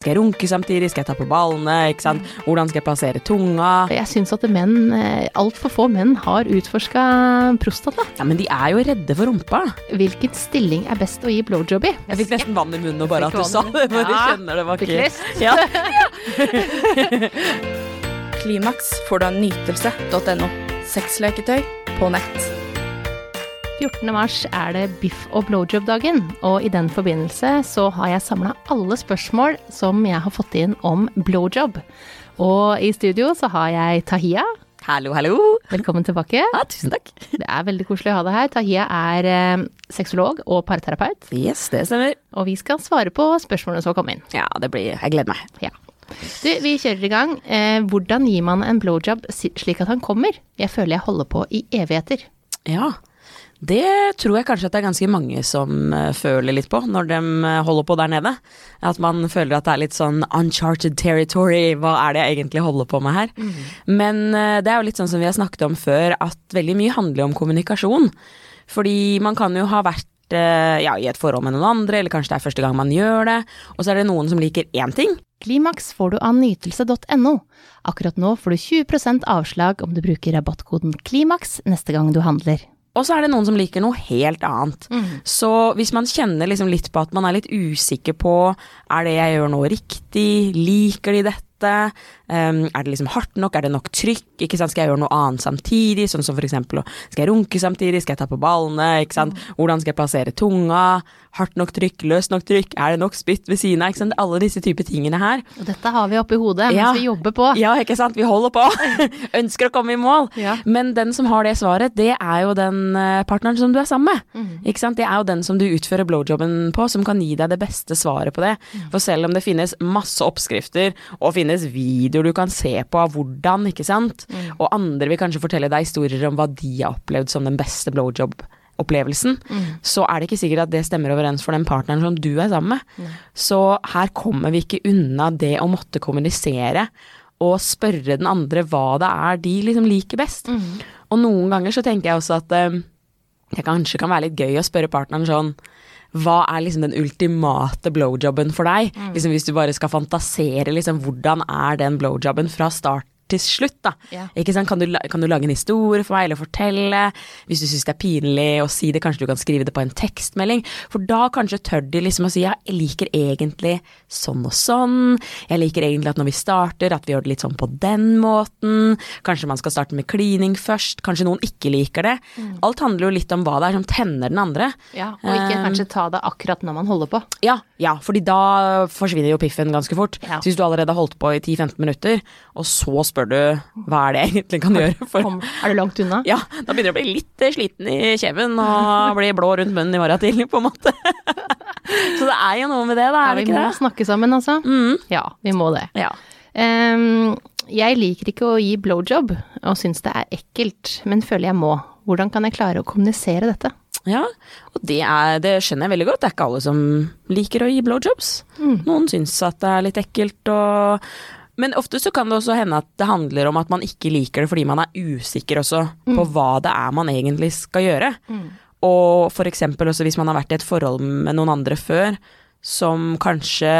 Skal jeg runke samtidig? Skal jeg ta på ballene? Ikke sant? Hvordan skal jeg plassere tunga? Jeg syns at menn, eh, altfor få menn, har utforska prostata. Ja, Men de er jo redde for rumpa. Hvilken stilling er best å gi blowjob i? Jeg fikk nesten vann i munnen og bare at du sa det. Bare Ja, kjenner det var fikk ikke lyst. Ja. Klimaks får du av nytelse.no. Sexleketøy på nett. 14. mars er det biff- og blowjob-dagen, og i den forbindelse så har jeg samla alle spørsmål som jeg har fått inn om blowjob. Og i studio så har jeg Tahia. Hallo, hallo. Velkommen tilbake. Ja, tusen takk. Det er veldig koselig å ha deg her. Tahia er eh, sexolog og parterapeut, Yes, det stemmer. og vi skal svare på spørsmålene som kom inn. Ja, det blir Jeg gleder meg. Ja. Du, vi kjører i gang. Eh, hvordan gir man en blowjob slik at han kommer? Jeg føler jeg holder på i evigheter. Ja. Det tror jeg kanskje at det er ganske mange som eh, føler litt på når de eh, holder på der nede. At man føler at det er litt sånn uncharted territory, hva er det jeg egentlig holder på med her? Men eh, det er jo litt sånn som vi har snakket om før, at veldig mye handler om kommunikasjon. Fordi man kan jo ha vært ja, i et forhold med noen andre, eller kanskje det er første gang man gjør det, og så er det noen som liker én ting, Klimaks får du av nytelse.no. Akkurat nå får du 20% avslag om du bruker rabattkoden KLIMAKS neste gang du handler. Og så er det noen som liker noe helt annet. Så hvis man kjenner liksom litt på at man er litt usikker på er det jeg gjør nå riktig, liker de dette, um, er det liksom hardt nok, er det nok trykk, ikke sant, skal jeg gjøre noe annet samtidig, sånn som for eksempel skal jeg runke samtidig, skal jeg ta på ballene, ikke sant, hvordan skal jeg plassere tunga, hardt nok trykk, løst nok trykk, er det nok spytt ved siden av, ikke sant, alle disse typer tingene her. Og dette har vi oppi hodet Ja. mens vi jobber på. Ja, ikke sant, vi holder på, ønsker å komme i mål. Ja. Men den som har det svaret, det er jo den eh, partneren som du er sammen med. Mm. Ikke sant? Det er jo den som du utfører blowjobben på, som kan gi deg det beste svaret på det. Mhm. For selv om det finnes masse oppskrifter, og finnes videoer du kan se på av hvordan, ikke sant, Mm. og andre vil kanskje fortelle deg historier om hva de har opplevd som den beste blowjob-opplevelsen, Mhm. så er det ikke sikkert at det stemmer overens for den partneren som du er sammen med. Så her kommer vi ikke unna det å måtte kommunisere og spørre den andre hva det er de liksom liker best. Og noen ganger så tenker jeg også at eh, det kanskje kan være litt gøy å spørre partneren sånn hva er liksom den ultimate blowjobben for deg? Liksom Hvis du bare skal fantasere, liksom, hvordan er den blowjobben fra start til slutt, da. Ja. Ikke sant? Kan, du, kan du lage en historie for meg, eller fortelle? Hvis du syns det er pinlig å si det, kanskje du kan skrive det på en tekstmelding? For da kanskje tør de liksom å si ja, jeg liker egentlig sånn og sånn. Jeg liker egentlig at når vi starter, at vi gjør det litt sånn på den måten. Kanskje man skal starte med klining først. Kanskje noen ikke liker det. Alt handler jo litt om hva det er som tenner den andre. Ja, og ikke Um, kanskje ta det akkurat når man holder på. Ja, ja, fordi da forsvinner jo piffen ganske fort. Ja. Så hvis du allerede har holdt på i 10-15 minutter, og så spør du hva er det jeg egentlig kan gjøre for er du langt unna? Ja, da begynner du å bli litt eh, sliten i kjeven og bli blå rundt munnen i morgen tidlig, på en måte. Så det er jo noe med det, da, Ja, er det vi ikke må det? snakke sammen, altså. Mm. Ja, vi må det. Ja. Um, jeg liker ikke å gi blowjob, og syns det er ekkelt, men føler jeg må. Hvordan kan jeg klare å kommunisere dette? ja, og det, er, det skjønner jeg veldig godt. Det er ikke alle som liker å gi blowjobs. Noen syns at det er litt ekkelt og men ofte så kan det også hende at det handler om at man ikke liker det fordi man er usikker også på hva det er man egentlig skal gjøre. Og for eksempel også hvis man har vært i et forhold med noen andre før, som kanskje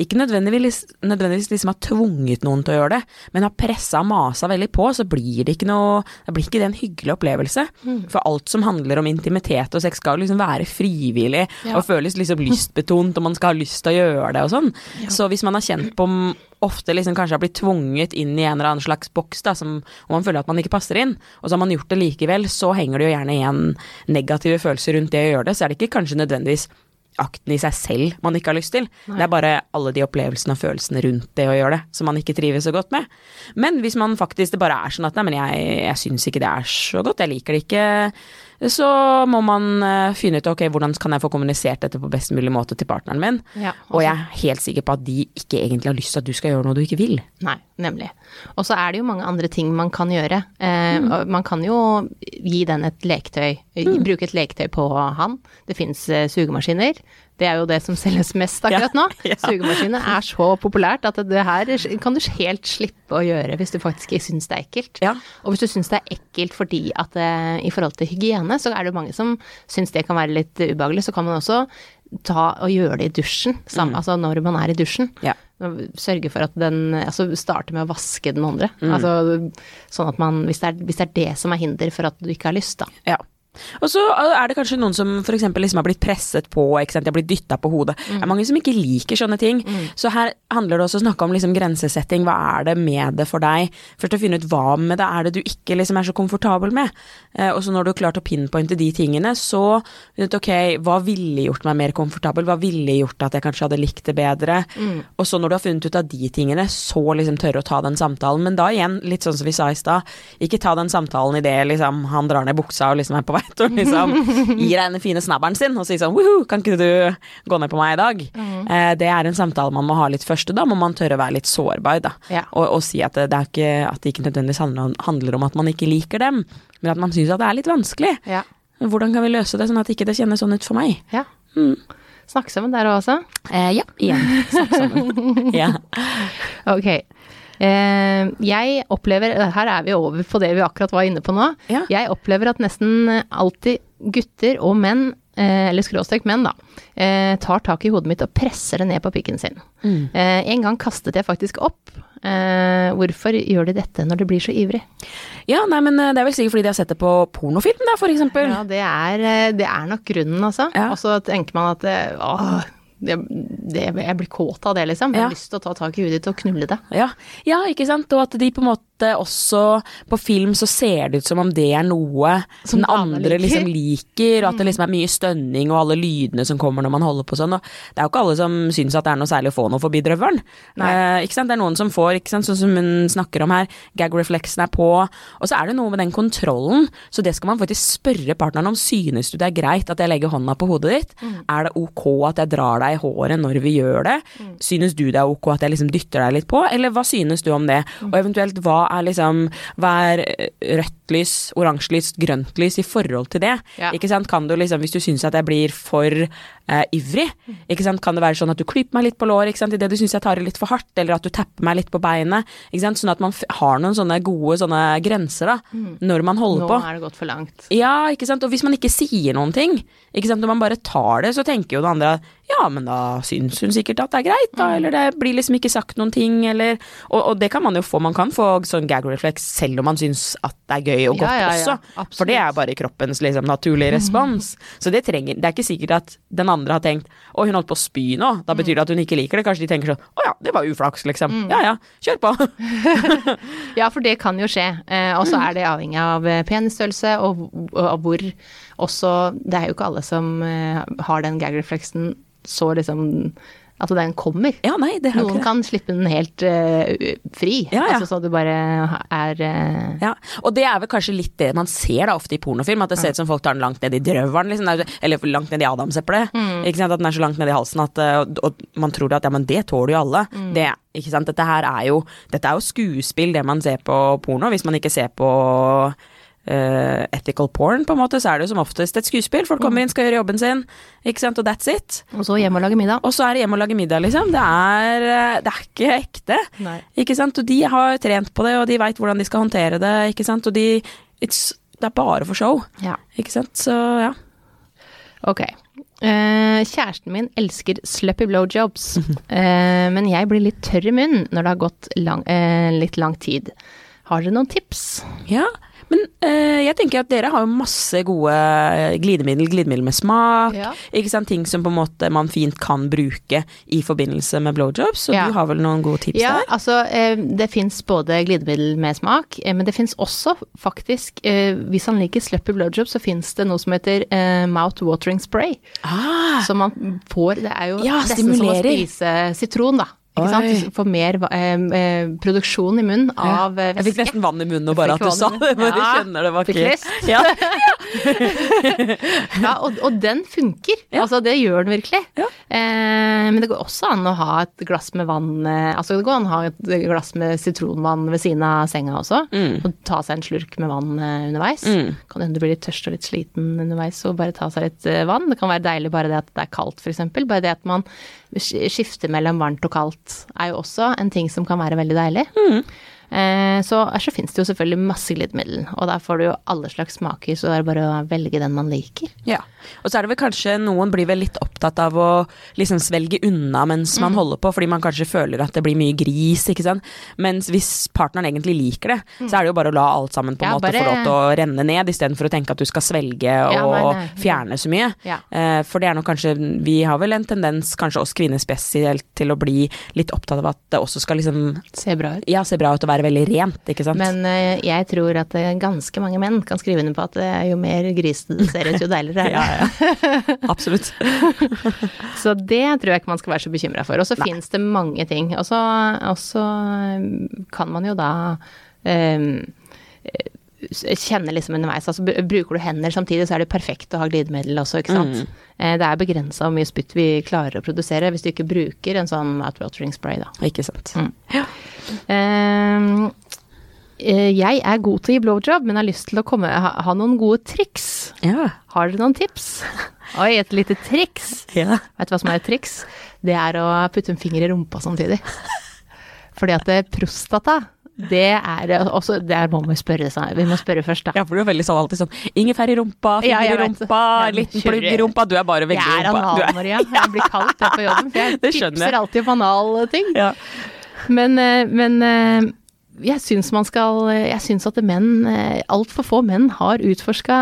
ikke nødvendigvis, nødvendigvis liksom har tvunget noen til å gjøre det, men har pressa og masa veldig på, så blir det ikke noe Det blir ikke det en hyggelig opplevelse. For alt som handler om intimitet og sex skal liksom være frivillig Ja. og føles liksom lystbetont, og man skal ha lyst til å gjøre det og sånn. Så hvis man har kjent på ofte liksom kanskje har blitt tvunget inn i en eller annen slags boks da, som, og man føler at man ikke passer inn, og så har man gjort det likevel, så henger det jo gjerne igjen negative følelser rundt det å gjøre det, så er det ikke kanskje nødvendigvis akten i seg selv man ikke har lyst til. Det er bare alle de opplevelsene og følelsene rundt det å gjøre det, som man ikke trives så godt med. Men hvis man faktisk det bare er sånn at nei, men jeg, jeg syns ikke det er så godt, jeg liker det ikke, så må man eh, finne ut ok, hvordan kan jeg få kommunisert dette på best mulig måte til partneren min. Ja, Og jeg er helt sikker på at de ikke egentlig har lyst til at du skal gjøre noe du ikke vil. Nei, nemlig. Og så er det jo mange andre ting man kan gjøre. Eh, mm. Man kan jo gi den et leketøy, mm. bruke et leketøy på han. Det fins eh, sugemaskiner. Det er jo det som selges mest akkurat nå. Ja. Sugemaskiner er så populært at det her kan du helt slippe å gjøre hvis du faktisk syns det er ekkelt. Ja. Og hvis du syns det er ekkelt fordi at eh, i forhold til hygiene, så er det jo mange som syns det kan være litt ubehagelig. Så kan man også ta og gjøre det i dusjen, sam, altså når man er i dusjen. Ja. Sørge for at den Altså starte med å vaske den andre. Altså sånn at man hvis det, er, hvis det er det som er hinder for at du ikke har lyst, da. Ja. Og så er det kanskje noen som f.eks. liksom har blitt presset på, ikke sant? de har blitt dytta på hodet. Det er mange som ikke liker sånne ting. Så her handler det også å snakke om liksom grensesetting. Hva er det med det for deg? Først å finne ut hva med det er det du ikke liksom er så komfortabel med. Eh, og så når du har klart å pinpointe de tingene, så vet du, ok, hva ville gjort meg mer komfortabel? Hva ville gjort at jeg kanskje hadde likt det bedre? Og så når du har funnet ut av de tingene, så liksom tørre å ta den samtalen. Men da igjen, litt sånn som vi sa i stad, ikke ta den samtalen idet liksom, han drar ned buksa og liksom er på vei til å liksom gi deg den fine snabberen sin og si sånn Woohoo, kan ikke du gå ned på meg i dag? Eh, det er en samtale man må ha litt først, og da må man tørre å være litt sårbar, da. Ja. Og, og si at det, er ikke, at det ikke nødvendigvis handler om, handler om at man ikke liker dem, men at man syns at det er litt vanskelig. Ja. Hvordan kan vi løse det sånn at ikke det kjennes sånn ut for meg? ja. Snakke sammen der også. Eh, ja, igjen. Snakke sammen. ja. Ok. Eh, jeg opplever Her er vi over på det vi akkurat var inne på nå. Ja. Jeg opplever at nesten alltid gutter og menn, eh, eller skråstrek menn, da, eh, tar tak i hodet mitt og presser det ned på pikken sin. Eh, en gang kastet jeg faktisk opp. Eh, hvorfor gjør de dette når de blir så ivrig? ja, nei, men eh, det er vel sikkert fordi de har sett det på pornofilm, da, eksempel. Ja, det er, eh, det er nok grunnen, altså. Ja. Og så tenker man at eh, åh, det, det, jeg blir kåt av det, liksom. Jeg Ja. har lyst til å ta tak i huet ditt og knulle det. Ja, ja, ikke sant. Og at de på en måte også På film så ser det ut som om det er noe Som den andre liker. liksom liker, og at det liksom er mye stønning og alle lydene som kommer når man holder på sånn. Og det er jo ikke alle som syns at det er noe særlig å få noe forbi drøvelen. Eh, ikke sant. Det er noen som får, ikke sant, sånn som hun snakker om her, gag-refleksen er på. Og så er det noe med den kontrollen, så det skal man faktisk spørre partneren om. Synes du det er greit at jeg legger hånda på hodet ditt? Er det ok at jeg drar deg i håret når vi gjør det? Synes du det er ok at jeg liksom dytter deg litt på, eller hva synes du om det? Og eventuelt hva er liksom Hva er eh, rødt lys, oransje lys, grønt lys i forhold til det? Ja. Ikke sant? Kan du liksom, hvis du syns at jeg blir for eh, ivrig, ikke sant? kan det være sånn at du klyper meg litt på låret idet du syns jeg tar i litt for hardt, eller at du tapper meg litt på beinet, ikke sant? sånn at man har noen sånne gode sånne grenser da, når man holder Nå på. er det gått for langt. Ja, ikke sant. Og hvis man ikke sier noen ting, ikke sant. Når man bare tar det, så tenker jo det andre at ja, men da syns hun sikkert at det er greit, da. Eller det blir liksom ikke sagt noen ting, eller Og, og det kan man jo få. Man kan få sånn gag reflex selv om man syns at det er gøy og godt ja, ja. også. For det er bare kroppens liksom naturlige respons. Så det trenger Det er ikke sikkert at den andre har tenkt å, hun holdt på å spy nå. Da betyr det at hun ikke liker det. Kanskje de tenker sånn å ja, det var uflaks, liksom. Ja ja, kjør på. Ja, for det kan jo skje. Eh, og så er det avhengig av eh, penisstørrelse og, og hvor også Det er jo ikke alle som eh, har den gag reflexen så liksom At den kommer. Ja, nei, det Noen kan slippe den helt uh, fri, Ja, ja. altså så du bare er uh... Ja, og det er vel kanskje litt det man ser da ofte i pornofilm, at det ser ut som folk tar den langt ned i drøvelen, liksom, er eller langt ned i adamseplet. Ikke sant, at den er så langt ned i halsen at eh, og, man tror at ja, men det tåler jo alle. Det, ikke sant, dette her er jo, dette er jo skuespill, det man ser på porno, hvis man ikke ser på eh, ethical porn, på en måte, så er det jo som oftest et skuespill. Folk kommer inn, skal gjøre jobben sin, ikke sant, og that's it. Og så hjem og lage middag. Og så er det hjem og lage middag, liksom. Det er, eh, det er ikke ekte. Nei. Ikke sant? Og de har trent på det, og de veit hvordan de skal håndtere det, ikke sant. Og de it's, Det er bare for show, Ja. ikke sant. Så ja. Ok. Uh, kjæresten min elsker sluppy blowjobs, uh, men jeg blir litt tørr i munnen når det har gått lang, uh, litt lang tid. Har dere noen tips? Ja, men eh, jeg tenker at dere har jo masse gode glidemiddel, glidemiddel med smak, Ja. ikke sant, ting som på en måte man fint kan bruke i forbindelse med blowjobs, og Ja. du har vel noen gode tips Ja, der? altså eh, det fins både glidemiddel med smak, eh, men det fins også faktisk eh, Hvis han liker sluppy blowjob, så fins det noe som heter eh, mouth watering spray. Ah, Så man får Det er jo Ja, nesten som å spise sitron, da. Ikke Oi. sant? Du får mer eh, eh, produksjon i munnen av væske. jeg fikk nesten vann i munnen og bare at du sa det, Ja, kjenner det var ikke. Ja. Ja, og, og den funker. Ja. Altså, det gjør den virkelig. Ja. Eh, men det går også an å ha et glass med vann eh, Altså, det går an å ha et glass med sitronvann ved siden av senga også. Mm. Og ta seg en slurk med vann eh, underveis. Mm. Kan hende du blir litt tørst og litt sliten underveis og bare ta seg litt eh, vann. Det kan være deilig bare det at det er kaldt, f.eks. Bare det at man skifter mellom varmt og kaldt er jo også en ting som kan være veldig deilig. Mm. Eh, så, så finnes det jo selvfølgelig masse glidemiddel, og der får du jo alle slags smaker, så det er bare å velge den man liker. Ja. Og så er det vel kanskje noen blir vel litt opptatt av å liksom svelge unna mens man holder på, fordi man kanskje føler at det blir mye gris, ikke sant. Mens hvis partneren egentlig liker det, så er det jo bare å la alt sammen på en Ja, måte bare- få lov til å renne ned, istedenfor å tenke at du skal svelge og Ja, nei, nei. fjerne så mye. Ja. Eh, for det er nok kanskje Vi har vel en tendens, kanskje oss kvinner spesielt, til å bli litt opptatt av at det også skal liksom Se bra ut. ja, se bra ut og være veldig rent, ikke sant. Men uh, jeg tror at eh, ganske mange menn kan skrive under på at eh, jo mer grisete ser ut, jo deiligere er det. ja, ja. Absolutt. Så det tror jeg ikke man skal være så bekymra for. Og så fins det mange ting. Og så kan man jo da um, kjenne liksom underveis. Altså br- bruker du hender samtidig, så er det perfekt å ha glidemiddel også, ikke sant. Mm. Det er begrensa hvor mye spytt vi klarer å produsere hvis du ikke bruker en sånn outrotering spray, da. Ikke sant. Um, eh, jeg er god til å gi blowjob, men har lyst til å komme, ha, ha noen gode triks. Ja. Har dere noen tips? Oi, et lite triks. ja. Vet du hva som er et triks? Det er å putte en finger i rumpa samtidig. Fordi at det, prostata, det er også Der må vi spørre, seg- vi må spørre først, da. Ja, for du er veldig sånn alltid sånn ingefær i rumpa, finger Ja, i rumpa, Ja, liten plugg i rumpa. Du er bare veldig er rumpa. Jeg er- anal-Maria. Jeg blir kalt det på jobben, for jeg tipser alltid om analting. Ja. Men, eh, men eh, jeg syns man skal Jeg syns at menn, eh, altfor få menn, har utforska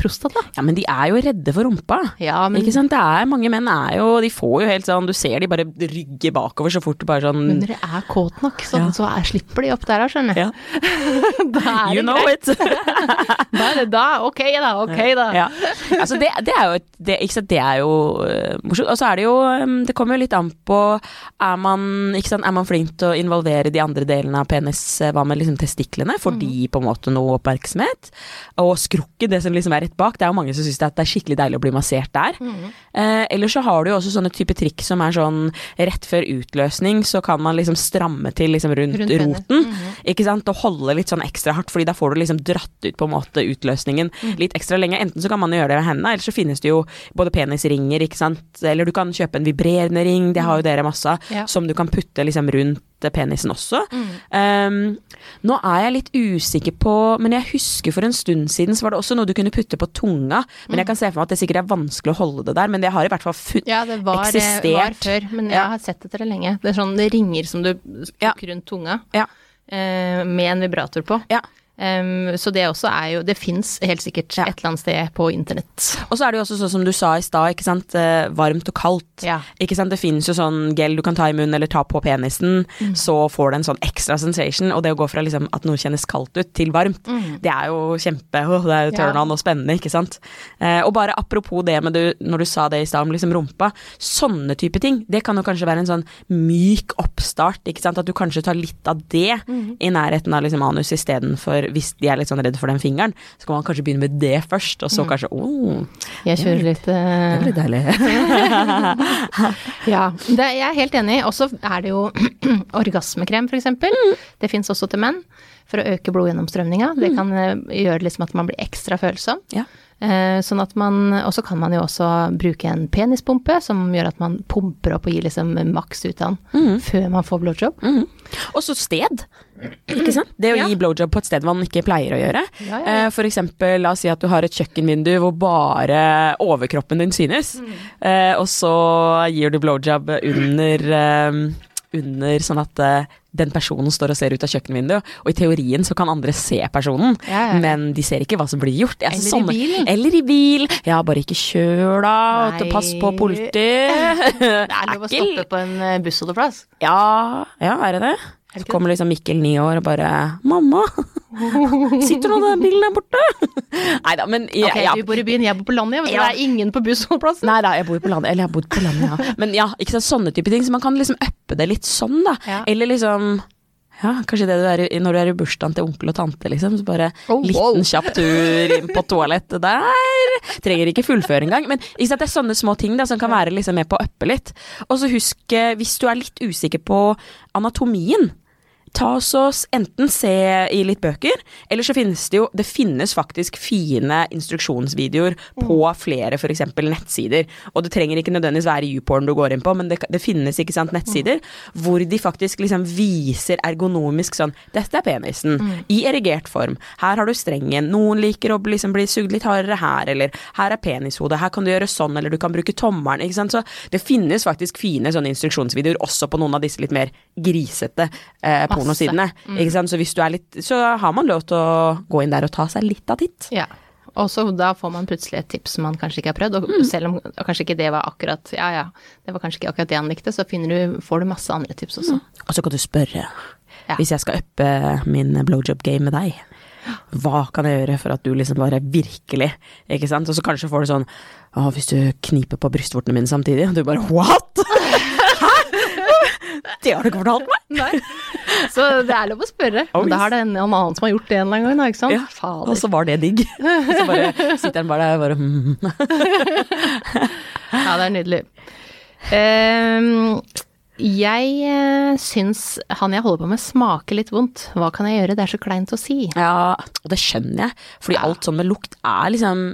prostata. ja, men de er jo redde for rumpa. Ja, men Ikke sant? Det er, mange menn er jo De får jo helt sånn Du ser de bare rygger bakover så fort du bare sånn Men det er kåt nok, så, Ja. så er, slipper de opp der, skjønner Ja. da er You det greit. it! Da er det da, ok da, ok da. ja. Altså det, det er jo et- det, ikke sant? det er jo uh, morsomt. Og så er det jo um, Det kommer jo litt an på Er man, ikke sant? Er man flink til å involvere de andre delene av penis? Øh, Hva med liksom testiklene? Får de på en måte noe oppmerksomhet? Og skrukket, det som liksom er rett bak. Det er jo mange som syns det er skikkelig deilig å bli massert der. Eh, eller så har du jo også sånne type trikk som er sånn rett før utløsning, så kan man liksom stramme til liksom rundt, Rundt roten. roten. Ikke sant? Og holde litt sånn ekstra hardt, fordi da får du liksom dratt ut på en måte utløsningen Mm. litt ekstra lenge. Enten så kan man gjøre det med hendene, eller så finnes det jo både penisringer, ikke sant. Eller du kan kjøpe en vibrerende ring, det har jo dere masse av, Ja. som du kan putte liksom rundt eh, penisen også. Um, nå er jeg litt usikker på Men jeg husker for en stund siden så var det også noe du kunne putte på tunga. Men jeg kan se for meg at det sikkert er vanskelig å holde det der, men det har i hvert fall fun Ja, det var, det var før, men jeg Ja. har sett etter det lenge. Det er sånne ringer som du Ja. rundt tunga, Ja. Uh, med en vibrator på. ja. Em, så det også er jo Det fins helt sikkert Ja. et eller annet sted på internett. Og så er det jo også sånn som du sa i stad, ikke sant. eh, varmt og kaldt. Ja. Ikke sant? Det finnes jo sånn gel du kan ta i munnen eller ta på penisen, Mm. så får du en sånn ekstra sensation. Og det å gå fra liksom at noe kjennes kaldt ut til varmt, det er jo kjempe oh, Det er jo turn on Ja. og spennende, ikke sant. Uh, og bare apropos det med du, når du sa det i stad om liksom rumpa, sånne type ting, det kan jo kanskje være en sånn myk oppstart, ikke sant. At du kanskje tar litt av det Mm. i nærheten av liksom anus istedenfor hvis de er litt sånn redd for den fingeren, så kan man kanskje begynne med det først, og så kanskje oh, Jeg kjører litt eh, det blir deilig. Ja, det, jeg er helt enig. Og så er det jo orgasmekrem, f.eks. eksempel Det fins også til menn, for å øke blodgjennomstrømninga. Det kan eh, gjøre liksom at man blir ekstra følsom. Ja. Eh, sånn at man Og så kan man jo også bruke en penispumpe, som gjør at man pumper opp og gir liksom maks ut av den før man får blowjob. Mm. Og så sted. Ikke sant? Det å Ja. gi blowjob på et sted man ikke pleier å gjøre. Ja, ja, ja. Eh, For eksempel, la oss si at du har et kjøkkenvindu hvor bare overkroppen din synes. Mm. Eh, og så gir du blowjob under, eh, under sånn at den personen står og ser ut av kjøkkenvinduet. Og i teorien så kan andre se personen, Ja, ja, men de ser ikke hva som blir gjort. Altså, Eller i sånne- bilen. Eller i bil. Ja, bare ikke kjør da. Pass på politiet. Det er lov å stoppe på en bussholdeplass. ja, ja, er det det? Det Så kommer liksom Mikkel ni år og bare 'Mamma, sitter nå den bilen der borte?' Nei da, men ja, Ok, ja. du bor i byen, jeg bor på landet. Ja. Det er ingen på bussholdeplassen. Nei da, jeg bor på landet. Eller jeg har bodd på landet, ja. Men ja, ikke sant, sånne type ting. Så man kan liksom uppe det litt sånn, da. Ja. Eller liksom ja, kanskje det du er i, når du er i bursdagen til onkel og tante, liksom. Så bare Oh, wow. liten kjapp tur inn på toalettet der. Trenger ikke fullføre engang. Men ikke sant, det er sånne små ting da, som kan være liksom med på å uppe litt. Og så husk, eh, hvis du er litt usikker på anatomien ta oss enten se i litt bøker, eller så finnes det jo Det finnes faktisk fine instruksjonsvideoer på flere f.eks. nettsider. Og det trenger ikke nødvendigvis være YouPorn du går inn på, men det, det finnes ikke sant nettsider hvor de faktisk liksom viser ergonomisk sånn Dette er penisen i erigert form. Her har du strengen. Noen liker å liksom bli sugd litt hardere her, eller her er penishodet. Her kan du gjøre sånn, eller du kan bruke tommelen. Ikke sant? Så det finnes faktisk fine sånne instruksjonsvideoer også på noen av disse litt mer grisete eh, pornosidene. Sant? Så hvis du er litt Så har man lov til å gå inn der og ta seg litt av titt. Ja. Og så da får man plutselig et tips som man kanskje ikke har prøvd, og selv om kanskje ikke det var akkurat Ja ja, det var kanskje ikke akkurat det han likte, så du, får du masse andre tips også. Og så kan du spørre, Ja. hvis jeg skal uppe min blowjob game med deg, hva kan jeg gjøre for at du liksom bare virkelig Ikke sant? Og så kanskje får du sånn Å, hvis du kniper på brystvortene mine samtidig, og du bare what?! Det har du ikke fortalt meg! Nei. Så det er lov å spørre. Oh, Og da er det en, en annen som har gjort det en gang, da, ikke sant? Ja, Fader. Og så var det digg. Og så bare sitter han bare der og bare mm. Ja, det er nydelig. Um, jeg uh, syns han jeg holder på med smaker litt vondt. Hva kan jeg gjøre? Det er så kleint å si. Ja, og det skjønner jeg, fordi Ja. alt sånn med lukt er liksom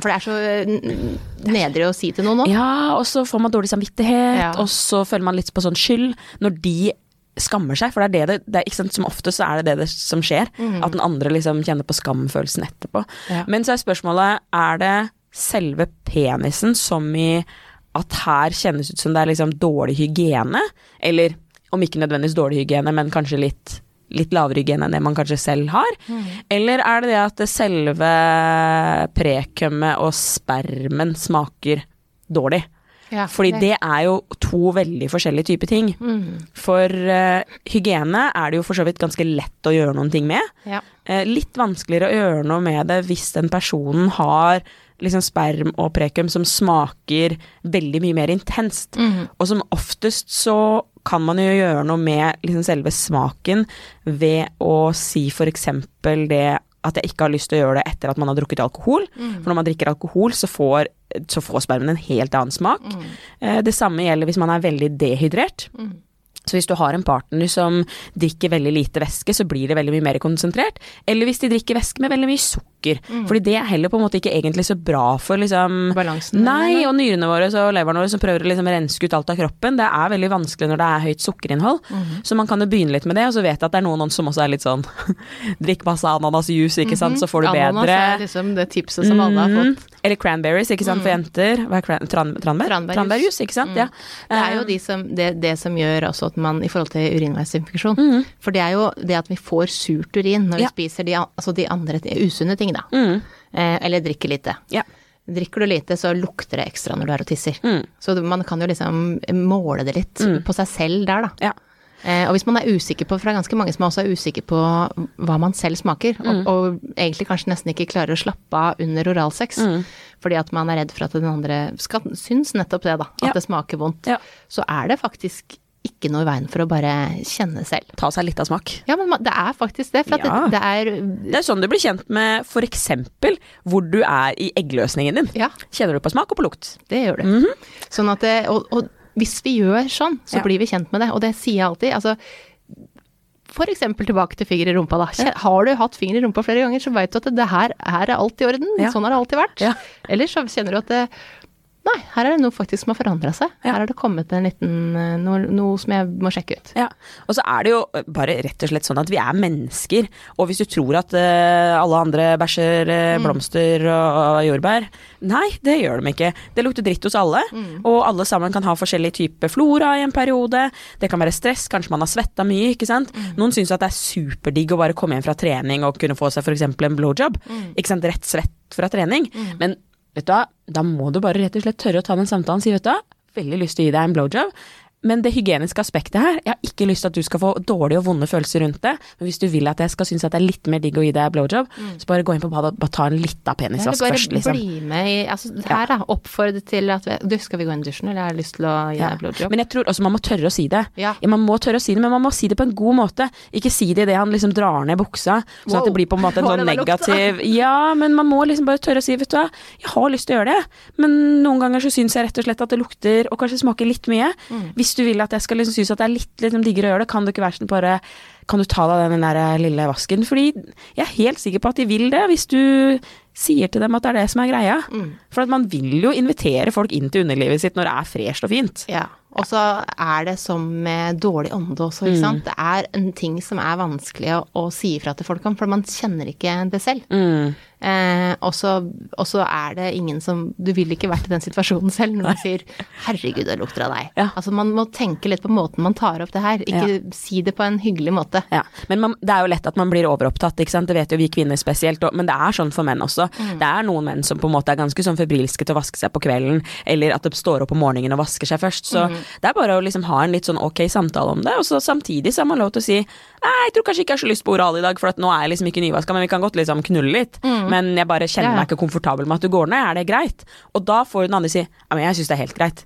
For det er så nedre nedrig å si til noen nå. Ja, og så får man dårlig samvittighet, Ja. og så føler man litt på sånn skyld når de skammer seg, for det er det det, det er, ikke sant, Som oftest så er det det, som skjer, at den andre liksom kjenner på skamfølelsen etterpå. Ja. Men så er spørsmålet, er det selve penisen som i at her kjennes ut som det er liksom dårlig hygiene, eller om ikke nødvendigvis dårlig hygiene, men kanskje litt litt lavere hygiene enn det man kanskje selv har? Eller er det det at det selve prekummet og spermen smaker dårlig? Ja, Fordi det er jo to veldig forskjellige typer ting. Mm. For uh, hygiene er det jo for så vidt ganske lett å gjøre noen ting med. Ja. Uh, litt vanskeligere å gjøre noe med det hvis den personen har liksom sperm og prekum som smaker veldig mye mer intenst. Mm. Og som oftest så kan man jo gjøre noe med liksom selve smaken ved å si eksempel det at jeg ikke har lyst til å gjøre det etter at man har drukket alkohol. For når man drikker alkohol, så får, så får spermen en helt annen smak. Mm. Det samme gjelder hvis man er veldig dehydrert. Så hvis du har en partner som drikker veldig lite væske, så blir det veldig mye mer konsentrert. Eller hvis de drikker væske med veldig mye sukker. Fordi det er heller på en måte ikke egentlig så bra for liksom Balansen, Nei, og nyrene våre og leveren vår som prøver å liksom renske ut alt av kroppen. Det er veldig vanskelig når det er høyt sukkerinnhold. Så man kan jo begynne litt med det, og så vet jeg at det er noen som også er litt sånn Drikk masse ananasjuice, ikke sant, så får du Ananas bedre. er liksom det tipset som alle har Mhm. fått. Eller cranberries, ikke sant, for jenter. Hva er cran tran tranbær? Tranbærjus. Ikke sant. Ja. Det er jo Eh, de som, det, det som gjør også at man i forhold til urinveisinfeksjon Mhm. For det er jo det at vi får surt urin når Ja. vi spiser de, altså de andre usunne ting, da. mm, Eh, eller drikker lite. ja. Drikker du lite, så lukter det ekstra når du er og tisser. Mm. Så man kan jo liksom måle det litt på seg selv der, da. ja. Eh, og hvis man er usikker på, for det er ganske mange som også er usikre på hva man selv smaker, Mm. og, og egentlig kanskje nesten ikke klarer å slappe av under oralsex, Mm. fordi at man er redd for at den andre skal synes nettopp det, da, at Ja. det smaker vondt, så er det faktisk ikke noe i veien for å bare kjenne selv. Ta seg litt av smak. Ja, men det er faktisk det, for Ja. det, det er Det er sånn du blir kjent med eksempel hvor du er i eggløsningen din. Ja, Kjenner du på smak og på lukt. det gjør du. Mm -hmm. Sånn at det, og, og hvis vi gjør sånn, så Ja. blir vi kjent med det, og det sier jeg alltid. Altså, eksempel tilbake til finger i rumpa, da. Har du hatt finger i rumpa flere ganger, så veit du at det her, her er alt i orden. Ja. Sånn har det alltid vært. Ja. Eller så kjenner du at det, Nei, her er det noe faktisk som har forandra seg. Ja. Her har det kommet en liten eh, noe, noe som jeg må sjekke ut. Ja, og så er det jo bare rett og slett sånn at vi er mennesker, og hvis du tror at uh, alle andre bæsjer eh, blomster og, og jordbær, nei, det gjør de ikke. Det lukter dritt hos alle, og alle sammen kan ha forskjellig type flora i en periode. Det kan være stress, kanskje man har svetta mye, ikke sant. Noen syns at det er superdigg å bare komme hjem fra trening og kunne få seg f.eks. en blowjob. Ikke sant, rett svett fra trening. Men vet du hva, da må du bare rett og slett tørre å ta den samtalen. Og si, vet du hva, veldig lyst til å gi deg en blowjob. Men det hygieniske aspektet her, jeg har ikke lyst til at du skal få dårlige og vonde følelser rundt det. Men hvis du vil at jeg skal synes at det er litt mer digg å gi deg blowjob, så bare gå inn på badet og bare ta en liten penisvask først, liksom. bli med i altså, Her, da. Oppfordre til at vi, Du, skal vi gå inn i dusjen, eller jeg har lyst til å gi Ja. deg blowjob? Men jeg tror også man må tørre å si det. Ja. man må tørre å si det, men man må si det på en god måte. Ikke si det idet han liksom drar ned buksa, sånn at det blir på en måte en sånn negativ Ja, men man må liksom bare tørre å si, vet du hva, jeg har lyst til å gjøre det, men noen ganger så syns jeg rett og slett at det lukter og kanskje smaker litt mye. Mm. Hvis du vil at jeg skal liksom synes at det er litt liksom, diggere å gjøre det, kan du ikke være sånn bare Kan du ta deg den der lille vasken? Fordi jeg er helt sikker på at de vil det, hvis du sier til dem at det er det som er greia. For at man vil jo invitere folk inn til underlivet sitt når det er fresht og fint. Ja. Og så er det som med dårlig ånde også, ikke sant. Det er en ting som er vanskelig å, å si ifra til folk om, for man kjenner ikke det selv. Mm. Eh, og så er det ingen som Du ville ikke vært i den situasjonen selv når man sier 'herregud, det lukter av deg'. Ja. Altså man må tenke litt på måten man tar opp det her, ikke si det på en hyggelig måte. Ja, men man, det er jo lett at man blir overopptatt, ikke sant. Det vet jo vi kvinner spesielt, og, men det er sånn for menn også. Det er noen menn som på en måte er ganske sånn febrilske til å vaske seg på kvelden, eller at de står opp om morgenen og vasker seg først. Så det er bare å liksom ha en litt sånn ok samtale om det, og så samtidig så har man lov til å si nei, jeg tror kanskje ikke jeg har så lyst på oral i dag, for at nå er jeg liksom ikke nyvaska, men vi kan godt liksom knulle litt. Men jeg bare kjenner Ja, ja. meg ikke komfortabel med at du går ned, er det greit? Og da får den andre si ja, men jeg syns det er helt greit.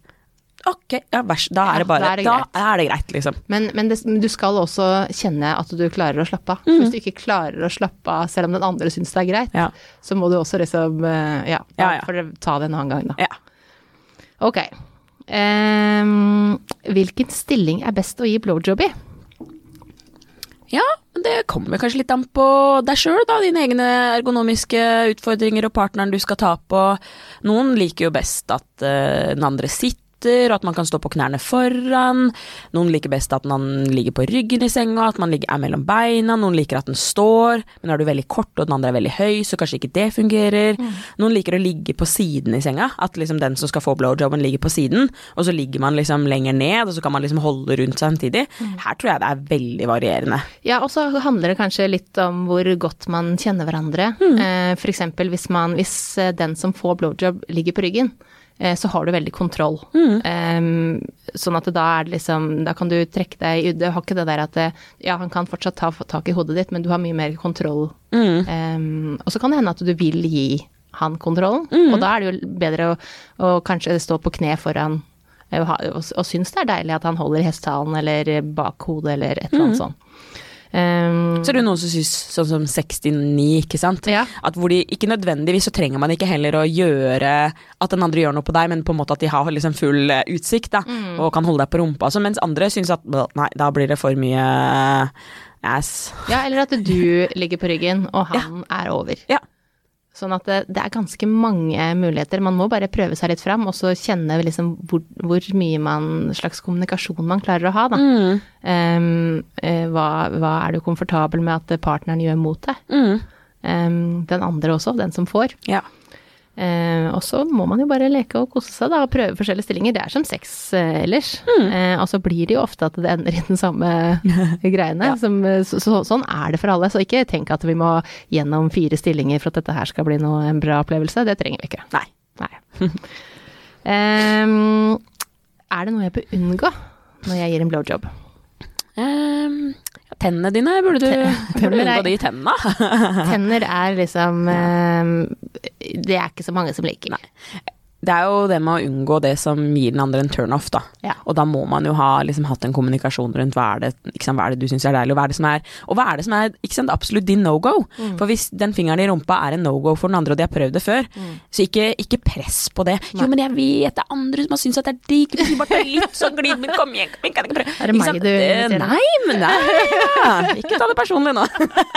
Ok, ja, vers, da er det bare da er det Da er det greit, liksom. Men, men det, du skal også kjenne at du klarer å slappe av. Mm. Hvis du ikke klarer å slappe av selv om den andre syns det er greit, Ja. så må du også liksom eh, Ja, da Ja, ja. får dere ta det en annen gang, da. Ja. Ok. Um, hvilken stilling er best å gi blowjob i? Ja, men det kommer kanskje litt an på deg sjøl, da. Dine egne ergonomiske utfordringer og partneren du skal ta på. Noen liker jo best at uh, den andre sitter, og at man kan stå på knærne foran. Noen liker best at man ligger på ryggen i senga, at man ligger, er mellom beina. Noen liker at den står, men er du veldig kort og den andre er veldig høy, så kanskje ikke det fungerer. Noen liker å ligge på siden i senga, at liksom den som skal få blowjoben ligger på siden, og så ligger man liksom lenger ned, og så kan man liksom holde rundt samtidig. Her tror jeg det er veldig varierende. Ja, og så handler det kanskje litt om hvor godt man kjenner hverandre. Eh, for eksempel hvis man, hvis eh, den som får blowjob ligger på ryggen, eh, så har du veldig kontroll. Eh, sånn at da er det liksom, da kan du trekke deg du har ikke det der at det, ja, han kan fortsatt ta tak i hodet ditt, men du har mye mer kontroll. Eh, og så kan det hende at du vil gi han kontrollen, og da er det jo bedre å, å kanskje stå på kne foran eh, og, og, synes det er deilig at han holder hestehalen eller bak hodet eller et eller annet sånt. Um, Så er det noen som syns sånn som 69, ikke sant. Ja. At hvor de ikke nødvendigvis så trenger man ikke heller å gjøre at den andre gjør noe på deg, men på en måte at de har liksom full eh, utsikt da, Mm. og kan holde deg på rumpa. Altså, mens andre syns at nei, da blir det for mye ass. ja, eller at du ligger på ryggen og han er over. Ja. Sånn at det, det er ganske mange muligheter. Man må bare prøve seg litt fram, og så kjenne liksom hvor, hvor mye man, slags kommunikasjon man klarer å ha, da. Mm. Um, hva, hva er du komfortabel med at partneren gjør mot deg? Mm. Um, den andre også, den som får. Ja. Eh, og så må man jo bare leke og kose seg da, og prøve forskjellige stillinger. Det er som sex eh, ellers. Eh, og så blir det jo ofte at det ender i den samme greiene. Som, eh, så, så, sånn er det for alle. Så ikke tenk at vi må gjennom fire stillinger for at dette her skal bli noe, en bra opplevelse. Det trenger vi ikke. Nei. Nei. Em, er det noe jeg bør unngå når jeg gir en blowjob? Um, ja, tennene dine, burde du, burde du unngå de tennene? Tenner er liksom em, Det er ikke så mange som liker. Det er jo det med å unngå det som gir den andre en turnoff, da. Ja. Og da må man jo ha liksom, hatt en kommunikasjon rundt hva er det, ikke sant, hva er det du syns er deilig, og hva er det som er er det som er ikke sant, absolutt din no go? Mm. For hvis den fingeren i rumpa er en no go for den andre, og de har prøvd det før, Mm. så ikke, ikke press på det. Jo, men jeg vet det er andre som har syntes at det er digg, du bare ta litt sånn glid, men kom igjen, kom igjen, kan jeg ikke prøve? Er det Ikke meg du Eh, inviterer? Nei, men nei, ja. Ikke ta det personlig nå.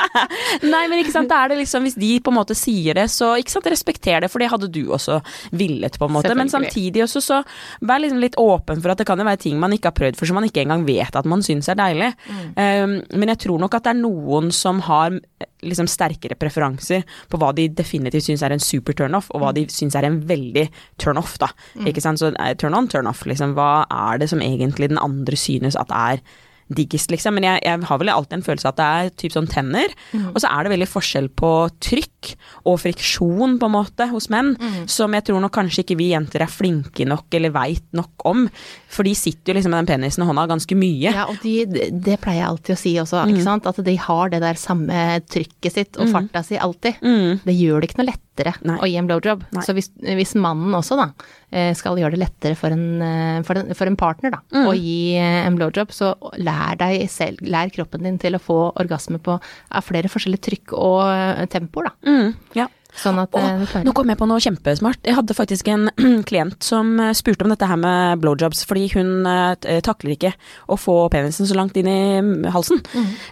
Nei, men ikke sant, da er det liksom Hvis de på en måte sier det, så ikke sant, respekter det, for det hadde du også villet, på en måte. Men samtidig også så vær liksom litt åpen for at det kan jo være ting man ikke har prøvd for som man ikke engang vet at man syns er deilig. Um, men jeg tror nok at det er noen som har eh, liksom sterkere preferanser på hva de definitivt syns er en super turnoff, og hva de syns er en veldig turnoff, da. Ikke sant. Så eh, turn on, turn off, liksom. Hva er det som egentlig den andre synes at er diggest, liksom. Men jeg, jeg har vel alltid en følelse av at det er typ sånn tenner. Og så er det veldig forskjell på trykk og friksjon, på en måte, hos menn. Som jeg tror nok kanskje ikke vi jenter er flinke nok eller veit nok om. For de sitter jo liksom med den penisen i hånda ganske mye. Ja, og de, det- pleier jeg alltid å si også, ikke sant. At de har det der samme trykket sitt og farta si alltid. Det gjør det ikke noe lettere Nei. å gi en blowjob. Nei. Så hvis, hvis mannen også da eh, skal gjøre det lettere for en, eh, for en, for en partner da, å gi eh, en blowjob, så lær deg selv, lær kroppen din til å få orgasme på av flere forskjellige trykk og tempoer da. Mm, ja. Sånn at eh, Nå kom jeg på noe kjempesmart. Jeg hadde faktisk en klient som eh, spurte om dette her med blowjobs, fordi hun eh, takler ikke å få penisen så langt inn i mm, halsen.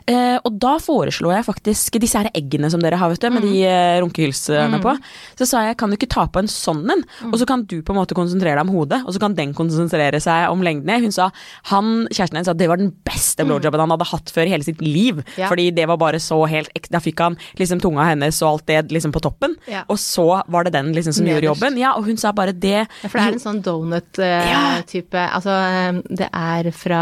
Eh, og da foreslo jeg faktisk disse her eggene som dere har, vet du, med de runkehylsene runkehylsene på. Så sa jeg kan du ikke ta på en sånn en, og så kan du på en måte konsentrere deg om hodet, og så kan den konsentrere seg om lengdene. Hun sa han, kjæresten hennes sa det var den beste blowjobben han hadde hatt før i hele sitt liv, Ja. fordi det var bare så helt Da fikk han liksom tunga hennes og alt det liksom på toppen. Ja. Og så var det den liksom som gjorde jobben. Ja, og hun sa bare det Ja, for det er en sånn donut-type Altså, eh, det er fra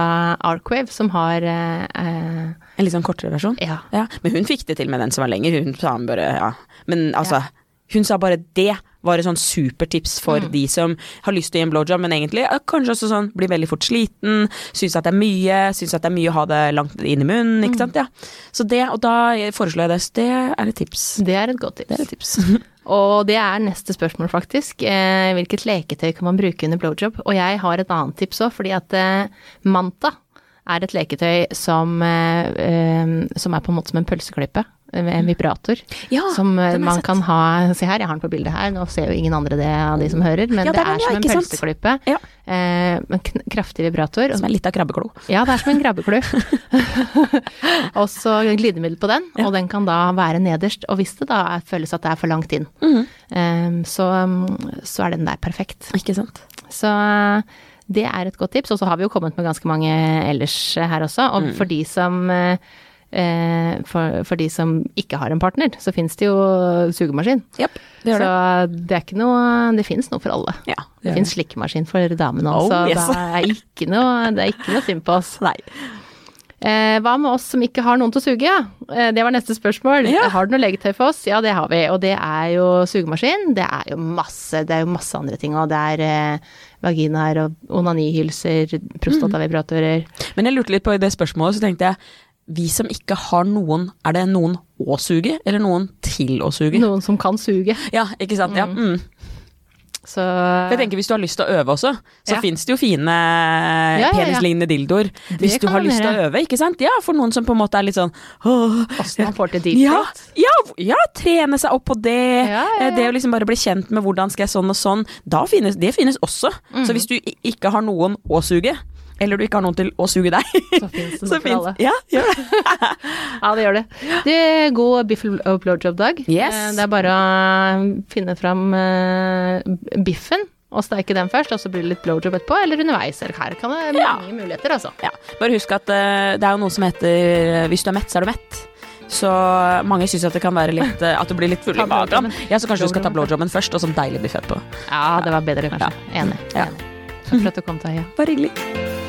Arcwave som har eh, En litt sånn kortere versjon. Ja. Ja, men hun fikk det til med den som var lenger. Hun sa bare ja. Men altså, hun sa bare det var et sånn supertips for Mm. de som har lyst til å gi en blowjob, men egentlig kanskje også sånn blir veldig fort sliten, syns at det er mye, syns at det er mye å ha det langt inn i munnen, Mm. sant. Ja. Så det, og da foreslår jeg det. Så det er et tips. Det er et godt tips. Det et tips. Og det er neste spørsmål, faktisk. Eh, hvilket leketøy kan man bruke under blowjob? Og jeg har et annet tips òg, fordi at eh, Manta er et leketøy som, eh, eh, som er på en måte som en pølseklippe. Eh, En vibrator. Ja, som eh, man kan ha Se her, jeg har den på bildet her. Nå ser jo ingen andre det av de som hører, men Ja, det det er er den, ja, som en pølseklype. Ja. Eh, kraftig vibrator. Som en lita krabbeklo. Ja, det er som en krabbeklo. og så glidemiddel på den, og den kan da være nederst. Og hvis det da er- føles at det er for langt inn, Mhm. eh, så, så er den der perfekt. Ikke sant. Så eh, det er et godt tips. Og så har vi jo kommet med ganske mange ellers her også. Og for de som eh, for, for de som ikke har en partner, så finnes det jo sugemaskin. Yep, det gjør det. Så det er ikke noe Det finnes noe for alle. Ja, Det finnes slikkemaskin for damene Oh, yes. det er ikke noe, det er ikke noe synd på oss. Nei. Eh, hva med oss som ikke har noen til å suge? Ja? Eh, det var neste spørsmål. Ja. Har du noe legetøy for oss? Ja, det har vi. Og det er jo sugemaskin. Det er jo masse, det er jo masse andre ting òg. Det er eh, vaginaer og onanihylser, prostatavibratorer. Men jeg lurte litt på i det spørsmålet, så tenkte jeg vi som ikke har noen, er det noen å suge, eller noen til å suge? Noen som kan suge. Ja, ikke sant. Ja. Mm. Så jeg tenker Hvis du har lyst til å øve også, så Ja. fins det jo fine ja, ja. penislignende dildoer. Hvis du har lyst til å øve, ikke sant. Ja, for noen som på en måte er litt sånn åssen man får til deep ja, ja, ja, trene seg opp på det. Ja, ja, Eh, Det å liksom bare bli kjent med hvordan skal jeg sånn og sånn. Finnes, det finnes også. Mm. Så hvis du ikke har noen å suge, eller du ikke har noen til å suge deg, Så finnes det noe for alle. Ja, det. Ja, det gjør det. Det er god biff og blowjob-dag. Yes. Eh, Det er bare å finne fram eh, biffen og steike den først, og så blir det litt blowjob etterpå, eller underveis. Eller her kan det Ja. mange muligheter, altså. Ja. Bare husk at uh, det er jo noe som heter hvis du er mett, så er du mett. Så mange syns at det kan være litt uh, At du blir litt full i magen. Ja, så kanskje du skal ta blowjobben først, og så deilig biff etterpå. Ja, det var bedre, kanskje. Enig. Ja. enig. Takk for at du kom, Taja. Bare hyggelig.